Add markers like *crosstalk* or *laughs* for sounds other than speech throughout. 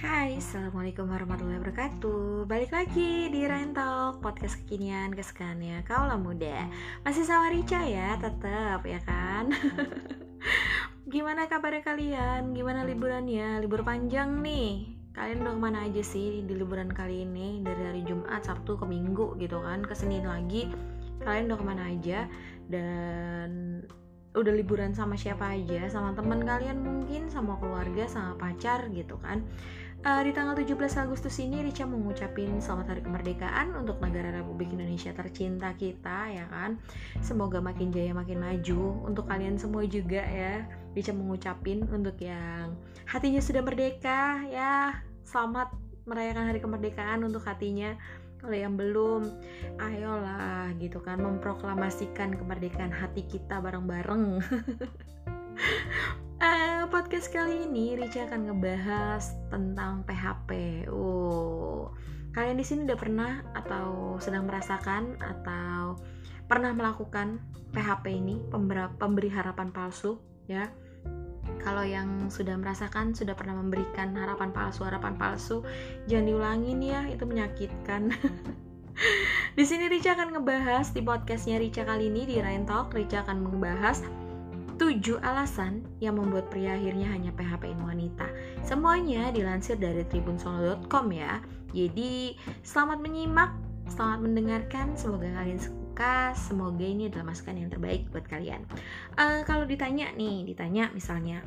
Hai, Assalamualaikum warahmatullahi wabarakatuh. Balik lagi di Rain Talk Podcast kekinian kesukaannya Kaulah muda. Masih sama Rica ya, tetap ya kan? *laughs* Gimana kabarnya kalian? Gimana liburannya? Libur panjang nih. Kalian udah ke mana aja sih di liburan kali ini? Dari hari Jumat, Sabtu, ke Minggu gitu kan Ke Senin lagi. Kalian udah ke mana aja? Dan udah liburan sama siapa aja? Sama teman kalian mungkin? Sama keluarga? Sama pacar? Gitu kan Uh, di tanggal 17 Agustus ini Rica mengucapin selamat hari kemerdekaan untuk negara Republik Indonesia tercinta kita ya kan. Semoga makin jaya makin maju untuk kalian semua juga ya. Rica mengucapin untuk yang hatinya sudah merdeka ya. Selamat merayakan hari kemerdekaan untuk hatinya. Kalau yang belum, ayolah gitu kan memproklamasikan kemerdekaan hati kita bareng-bareng. *laughs* Podcast kali ini Rica akan ngebahas tentang PHP. Oh, kalian di sini udah pernah atau sedang merasakan atau pernah melakukan PHP ini pemberi harapan palsu ya? Kalau yang sudah merasakan sudah pernah memberikan harapan palsu harapan palsu jangan diulangin ya itu menyakitkan. *laughs* di sini Rica akan ngebahas di podcastnya Rica kali ini di Rain Talk Rica akan membahas 7 alasan yang membuat pria akhirnya hanya PHP-in wanita. Semuanya dilansir dari tribunsolo.com ya. Jadi, selamat menyimak, selamat mendengarkan, semoga kalian suka, semoga ini adalah masukan yang terbaik buat kalian. Uh, kalau ditanya nih, ditanya misalnya,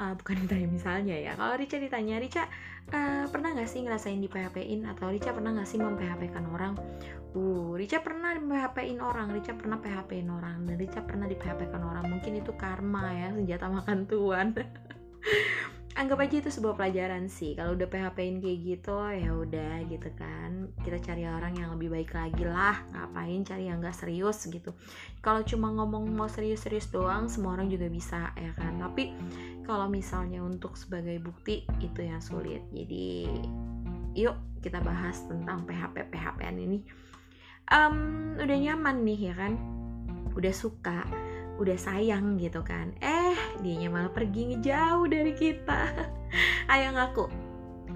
uh, bukan ditanya misalnya ya, kalau Rica ditanya, Rica uh, pernah gak sih ngerasain di PHP-in atau Rica pernah gak sih mem-PHP-kan orang? Uh, Rica pernah php orang, Rica pernah php orang, dan Rica pernah di php orang. Mungkin itu karma ya, senjata makan tuan. *laughs* Anggap aja itu sebuah pelajaran sih. Kalau udah PHP-in kayak gitu, ya udah gitu kan. Kita cari orang yang lebih baik lagi lah. Ngapain cari yang gak serius gitu. Kalau cuma ngomong mau serius-serius doang, semua orang juga bisa ya kan. Tapi kalau misalnya untuk sebagai bukti itu yang sulit. Jadi yuk kita bahas tentang PHP PHP-an ini. Um, udah nyaman nih ya kan? Udah suka udah sayang gitu kan. Eh dianya malah pergi ngejauh dari kita. *laughs* Ayo ngaku.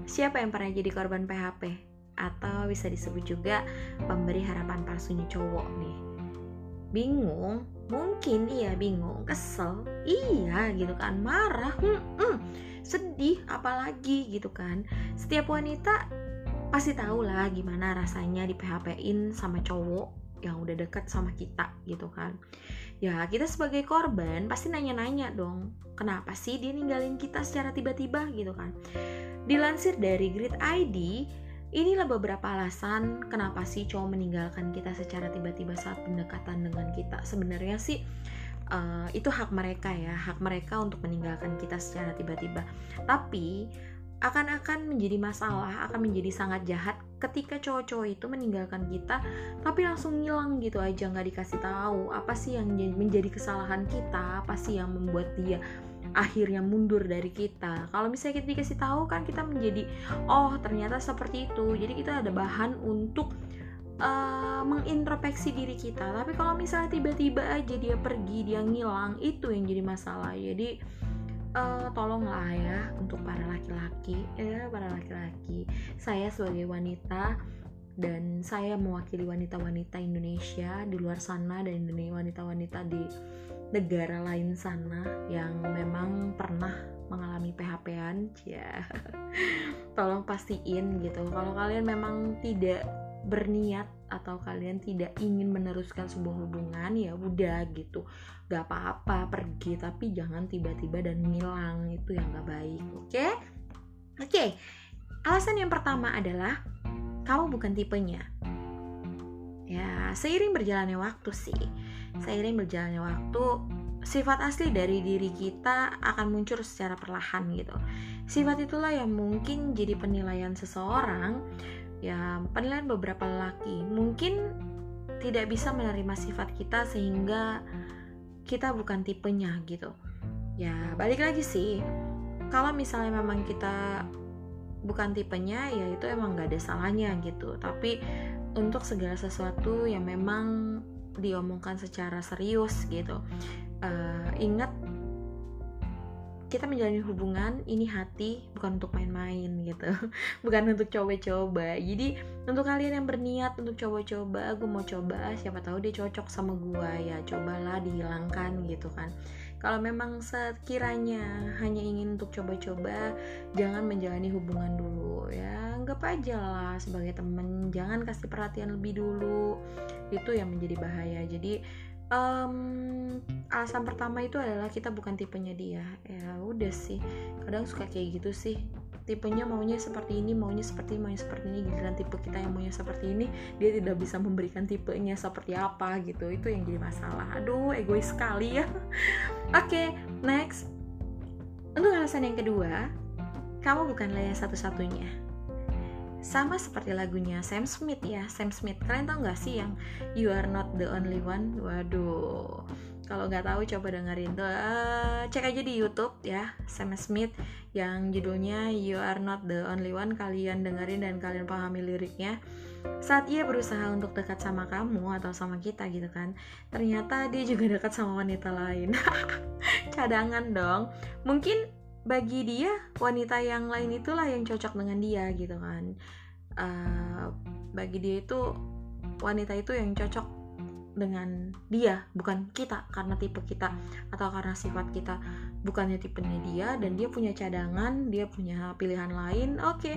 Siapa yang pernah jadi korban PHP atau bisa disebut juga pemberi harapan palsunya cowok nih. Bingung mungkin iya bingung kesel. Iya gitu kan marah hmm, hmm, sedih apalagi gitu kan. Setiap wanita pasti tahu lah gimana rasanya di PHP-in sama cowok yang udah deket sama kita gitu kan. Ya kita sebagai korban pasti nanya-nanya dong kenapa sih dia ninggalin kita secara tiba-tiba gitu kan? Dilansir dari Grid ID inilah beberapa alasan kenapa sih cowok meninggalkan kita secara tiba-tiba saat pendekatan dengan kita. Sebenarnya sih uh, itu hak mereka ya hak mereka untuk meninggalkan kita secara tiba-tiba. Tapi akan-akan menjadi masalah, akan menjadi sangat jahat ketika cowok-cowok itu meninggalkan kita tapi langsung ngilang gitu aja nggak dikasih tahu. Apa sih yang menjadi kesalahan kita, apa sih yang membuat dia akhirnya mundur dari kita. Kalau misalnya kita dikasih tahu kan kita menjadi oh ternyata seperti itu. Jadi kita ada bahan untuk uh, mengintrospeksi diri kita. Tapi kalau misalnya tiba-tiba aja dia pergi, dia ngilang, itu yang jadi masalah. Jadi uh, tolonglah ya untuk para laki-laki ya para laki-laki saya sebagai wanita dan saya mewakili wanita-wanita Indonesia di luar sana dan wanita-wanita di negara lain sana yang memang pernah mengalami PHP-an ya. *laughs* Tolong pastiin gitu. Kalau kalian memang tidak berniat atau kalian tidak ingin meneruskan sebuah hubungan ya udah gitu. Gak apa-apa pergi. Tapi jangan tiba-tiba dan ngilang itu yang gak baik oke? Okay? oke. Okay. alasan yang pertama adalah kamu bukan tipenya. Ya seiring berjalannya waktu sih seiring berjalannya waktu sifat asli dari diri kita akan muncul secara perlahan gitu. Sifat itulah yang mungkin jadi penilaian seseorang ya penilaian beberapa lelaki. Mungkin tidak bisa menerima sifat kita sehingga kita bukan tipenya gitu. Ya balik lagi sih. Kalau misalnya memang kita bukan tipenya ya itu emang gak ada salahnya gitu. Tapi untuk segala sesuatu yang memang diomongkan secara serius gitu. Uh, ingat kita menjalani hubungan ini hati bukan untuk main-main gitu. *laughs* Bukan untuk coba-coba. Jadi untuk kalian yang berniat untuk coba-coba gue mau coba siapa tahu dia cocok sama gue ya cobalah dihilangkan gitu kan. Kalau memang sekiranya hanya ingin untuk coba-coba jangan menjalani hubungan dulu ya anggap aja lah sebagai temen jangan kasih perhatian lebih dulu. Itu yang menjadi bahaya. Jadi um, alasan pertama itu adalah kita bukan tipenya dia. Ya udah sih kadang suka kayak gitu sih. Tipenya maunya seperti ini maunya seperti ini maunya seperti ini. Giliran tipe kita yang maunya seperti ini dia tidak bisa memberikan tipenya seperti apa gitu. Itu yang jadi masalah. Aduh egois sekali ya. *laughs* Oke okay, next. Untuk alasan yang kedua kamu bukanlah yang satu-satunya sama seperti lagunya Sam Smith ya Sam Smith. Kalian tau gak sih yang You Are Not The Only One? Waduh. Kalau nggak tahu coba dengerin tuh. Uh, cek aja di YouTube ya Sam Smith yang judulnya You Are Not The Only One. Kalian dengerin dan kalian pahami liriknya. Saat ia berusaha untuk dekat sama kamu atau sama kita gitu kan ternyata dia juga dekat sama wanita lain. *laughs* Cadangan dong. Mungkin bagi dia wanita yang lain itulah yang cocok dengan dia gitu kan. Uh, bagi dia itu wanita itu yang cocok dengan dia bukan kita karena tipe kita atau karena sifat kita. Bukannya tipenya dia dan dia punya cadangan dia punya pilihan lain. Oke okay,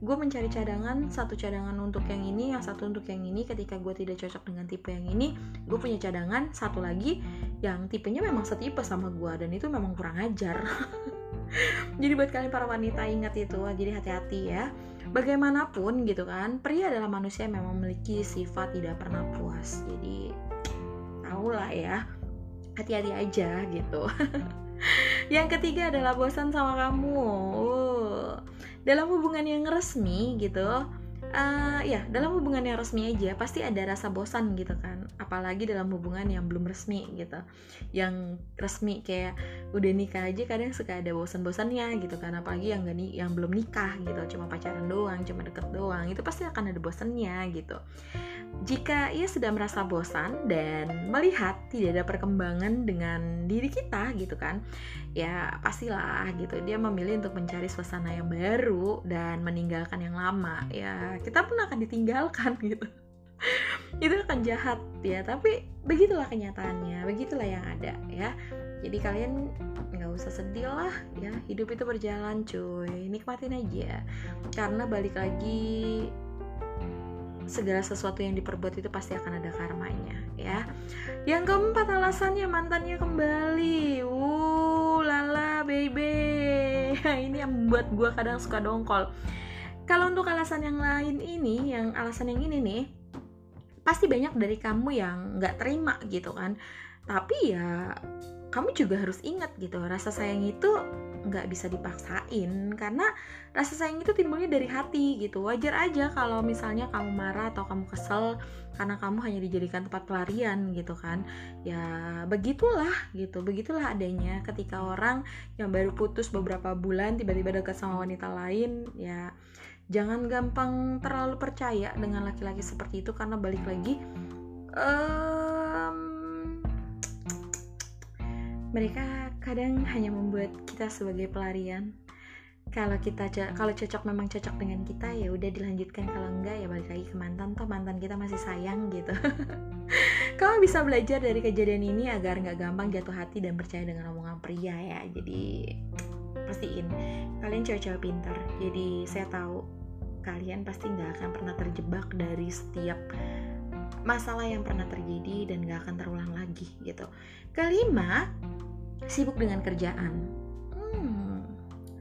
gue mencari cadangan satu cadangan untuk yang ini yang satu untuk yang ini. Ketika gue tidak cocok dengan tipe yang ini gue punya cadangan. Satu lagi yang tipenya memang setipe sama gue dan itu memang kurang ajar *laughs* jadi buat kalian para wanita ingat itu jadi hati-hati ya. Bagaimanapun gitu kan pria adalah manusia yang memang memiliki sifat tidak pernah puas. Jadi tau lah ya hati-hati aja gitu. *laughs* Yang ketiga adalah bosan sama kamu. Dalam hubungan yang resmi gitu uh, ya dalam hubungan yang resmi aja pasti ada rasa bosan gitu kan. Apalagi dalam hubungan yang belum resmi gitu. Yang resmi kayak udah nikah aja kadang suka ada bosan-bosannya gitu kan. Apalagi yang gak nih yang belum nikah gitu. Cuma pacaran doang cuma deket doang. Itu pasti akan ada bosannya gitu. Jika ia sudah merasa bosan dan melihat tidak ada perkembangan dengan diri kita gitu kan ya pastilah gitu. Dia memilih untuk mencari suasana yang baru dan meninggalkan yang lama ya kita pun akan ditinggalkan *laughs* gitu. Itu akan jahat ya. Tapi begitulah kenyataannya begitulah yang ada ya. Jadi kalian nggak usah sedih lah ya. Hidup itu berjalan cuy. Nikmatin aja. Karena balik lagi segala sesuatu yang diperbuat itu pasti akan ada karmanya ya. Yang keempat alasannya mantannya kembali. Uh lala baby. *laughs* Ini yang membuat gue kadang suka dongkol kalau untuk alasan yang lain ini yang alasan yang ini nih pasti banyak dari kamu yang nggak terima gitu kan. Tapi ya kamu juga harus ingat gitu rasa sayang itu nggak bisa dipaksain. Karena rasa sayang itu timbulnya dari hati gitu. Wajar aja kalau misalnya kamu marah atau kamu kesel karena kamu hanya dijadikan tempat pelarian gitu kan. Ya begitulah gitu begitulah adanya. Ketika orang yang baru putus beberapa bulan tiba-tiba dekat sama wanita lain ya jangan gampang terlalu percaya dengan laki-laki seperti itu karena balik lagi um, mereka kadang hanya membuat kita sebagai pelarian. Kalau kita kalau cocok memang cocok dengan kita ya udah dilanjutkan. Kalau enggak ya balik lagi ke mantan. Toh mantan kita masih sayang gitu. *laughs* Kamu bisa belajar dari kejadian ini agar nggak gampang jatuh hati dan percaya dengan omongan pria ya. Jadi pastiin. Kalian cewek-cewek pintar. Jadi saya tahu kalian pasti nggak akan pernah terjebak dari setiap masalah yang pernah terjadi dan gak akan terulang lagi gitu. Kelima, sibuk dengan kerjaan. Hmm,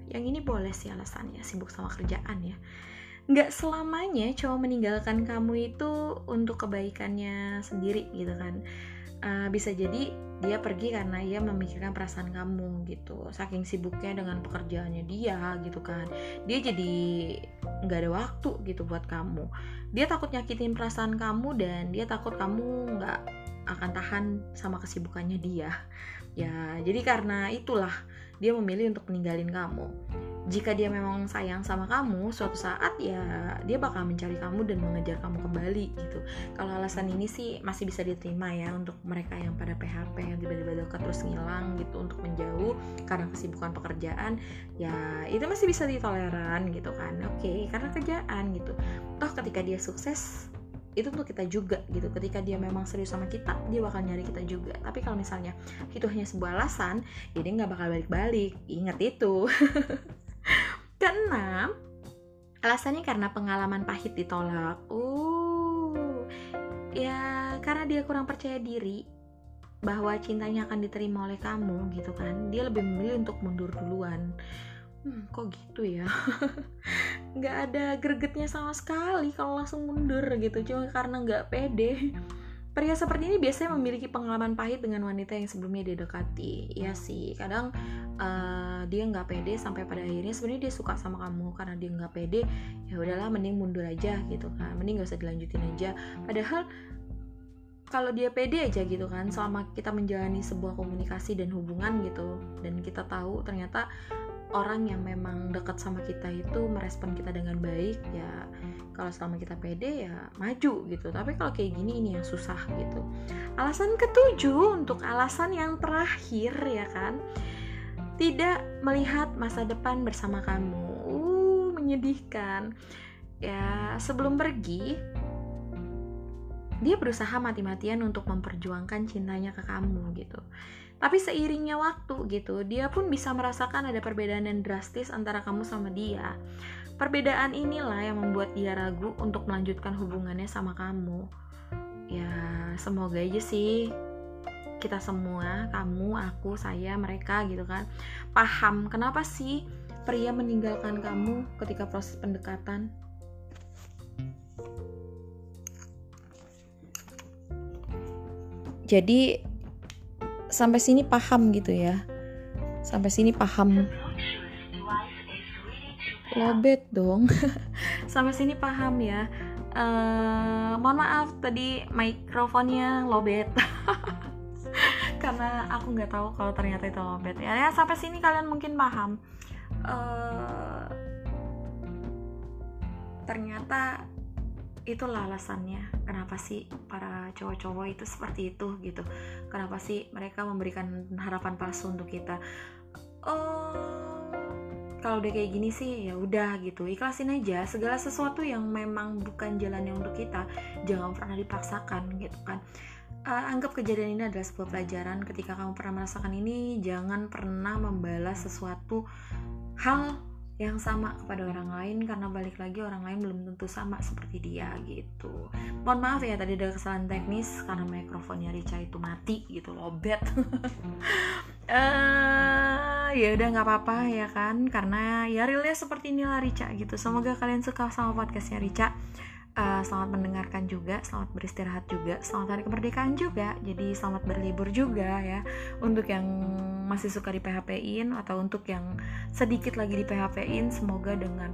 yang ini boleh sih alasannya sibuk sama kerjaan ya. Gak selamanya cowok meninggalkan kamu itu untuk kebaikannya sendiri gitu kan. Uh, bisa jadi dia pergi karena ia memikirkan perasaan kamu gitu saking sibuknya dengan pekerjaannya dia gitu kan dia jadi nggak ada waktu gitu buat kamu. Dia takut nyakitin perasaan kamu dan dia takut kamu nggak akan tahan sama kesibukannya dia. Ya jadi karena itulah dia memilih untuk meninggalin kamu jika dia memang sayang sama kamu suatu saat ya dia bakal mencari kamu dan mengejar kamu kembali gitu. Kalau alasan ini sih masih bisa diterima ya untuk mereka yang pada PHP yang tiba-tiba dekat terus ngilang gitu untuk menjauh karena kesibukan pekerjaan ya itu masih bisa ditoleran gitu kan. Oke karena kerjaan gitu. Toh ketika dia sukses itu untuk kita juga gitu. Ketika dia memang serius sama kita dia bakal nyari kita juga. Tapi kalau misalnya itu hanya sebuah alasan ya nggak bakal balik-balik. Ingat itu *laughs* Keenam, alasannya karena pengalaman pahit ditolak. Uh, ya karena dia kurang percaya diri bahwa cintanya akan diterima oleh kamu gitu kan. Dia lebih memilih untuk mundur duluan. Hmm, kok gitu ya? *laughs* nggak ada gregetnya sama sekali kalau langsung mundur gitu, cuma karena nggak pede. Pria seperti ini biasanya memiliki pengalaman pahit dengan wanita yang sebelumnya dia dekati. Ya sih, kadang uh, dia nggak pede sampai pada akhirnya sebenarnya dia suka sama kamu karena dia nggak pede. Ya udahlah, mending mundur aja gitu kan. Mending gak usah dilanjutin aja. Padahal kalau dia pede aja gitu kan, selama kita menjalani sebuah komunikasi dan hubungan gitu, dan kita tahu ternyata orang yang memang dekat sama kita itu merespon kita dengan baik ya kalau selama kita pede ya maju gitu. Tapi kalau kayak gini ini yang susah gitu. Alasan ketujuh untuk alasan yang terakhir ya kan tidak melihat masa depan bersama kamu. Uh menyedihkan. Ya sebelum pergi dia berusaha mati-matian untuk memperjuangkan cintanya ke kamu gitu tapi seiringnya waktu gitu, dia pun bisa merasakan ada perbedaan yang drastis antara kamu sama dia. Perbedaan inilah yang membuat dia ragu untuk melanjutkan hubungannya sama kamu. Ya, semoga aja sih kita semua, kamu, aku, saya, mereka gitu kan, paham kenapa sih pria meninggalkan kamu ketika proses pendekatan. Jadi sampai sini paham gitu ya. Sampai sini paham. Lobet dong. *laughs* Sampai sini paham ya. Uh, mohon maaf tadi mikrofonnya lobet. *laughs* Karena aku nggak tahu kalau ternyata itu lobet ya, ya sampai sini kalian mungkin paham. Uh, ternyata itulah alasannya kenapa sih para cowok-cowok itu seperti itu gitu? Kenapa sih mereka memberikan harapan palsu untuk kita? Oh kalau udah kayak gini sih ya udah gitu. Ikhlasin aja segala sesuatu yang memang bukan jalannya untuk kita jangan pernah dipaksakan gitu kan. Uh, anggap kejadian ini adalah sebuah pelajaran. Ketika kamu pernah merasakan ini jangan pernah membalas sesuatu hal yang sama kepada orang lain karena balik lagi orang lain belum tentu sama seperti dia gitu. Mohon maaf ya tadi ada kesalahan teknis karena mikrofonnya Rica itu mati gitu lobet uh, *laughs* ya udah nggak apa-apa ya kan karena ya realnya seperti inilah Rica gitu. Semoga kalian suka sama podcastnya Rica uh, selamat mendengarkan juga, selamat beristirahat juga, selamat hari kemerdekaan juga. Jadi selamat berlibur juga ya untuk yang masih suka di PHP-in atau untuk yang sedikit lagi di PHP-in, semoga dengan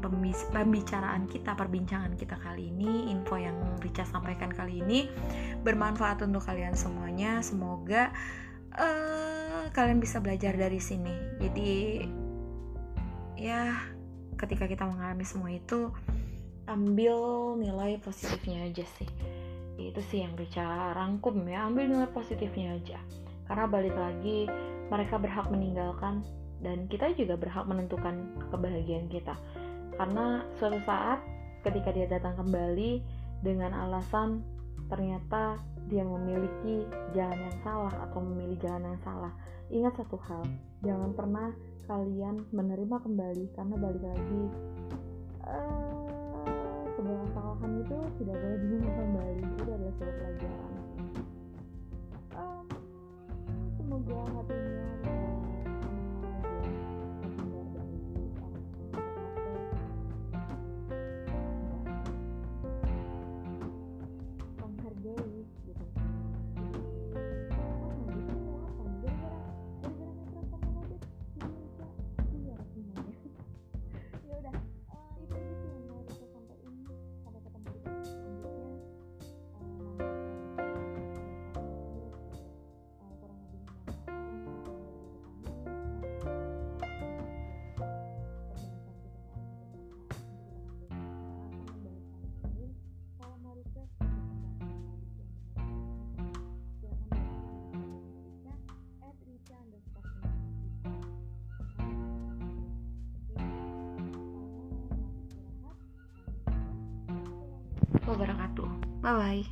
pembicaraan kita, perbincangan kita kali ini, info yang Rica sampaikan kali ini bermanfaat untuk kalian semuanya. Semoga uh, kalian bisa belajar dari sini. Jadi ya ketika kita mengalami semua itu ambil nilai positifnya aja sih. Itu sih yang bicara rangkum ya ambil nilai positifnya aja. Karena balik lagi mereka berhak meninggalkan dan kita juga berhak menentukan kebahagiaan kita. Karena suatu saat ketika dia datang kembali dengan alasan ternyata dia memiliki jalan yang salah atau memilih jalan yang salah. Ingat satu hal jangan pernah kalian menerima kembali karena balik lagi uh, sebuah kesalahan itu tidak boleh diulang kembali. Itu adalah sebuah pelajaran um, semoga hatinya bye bye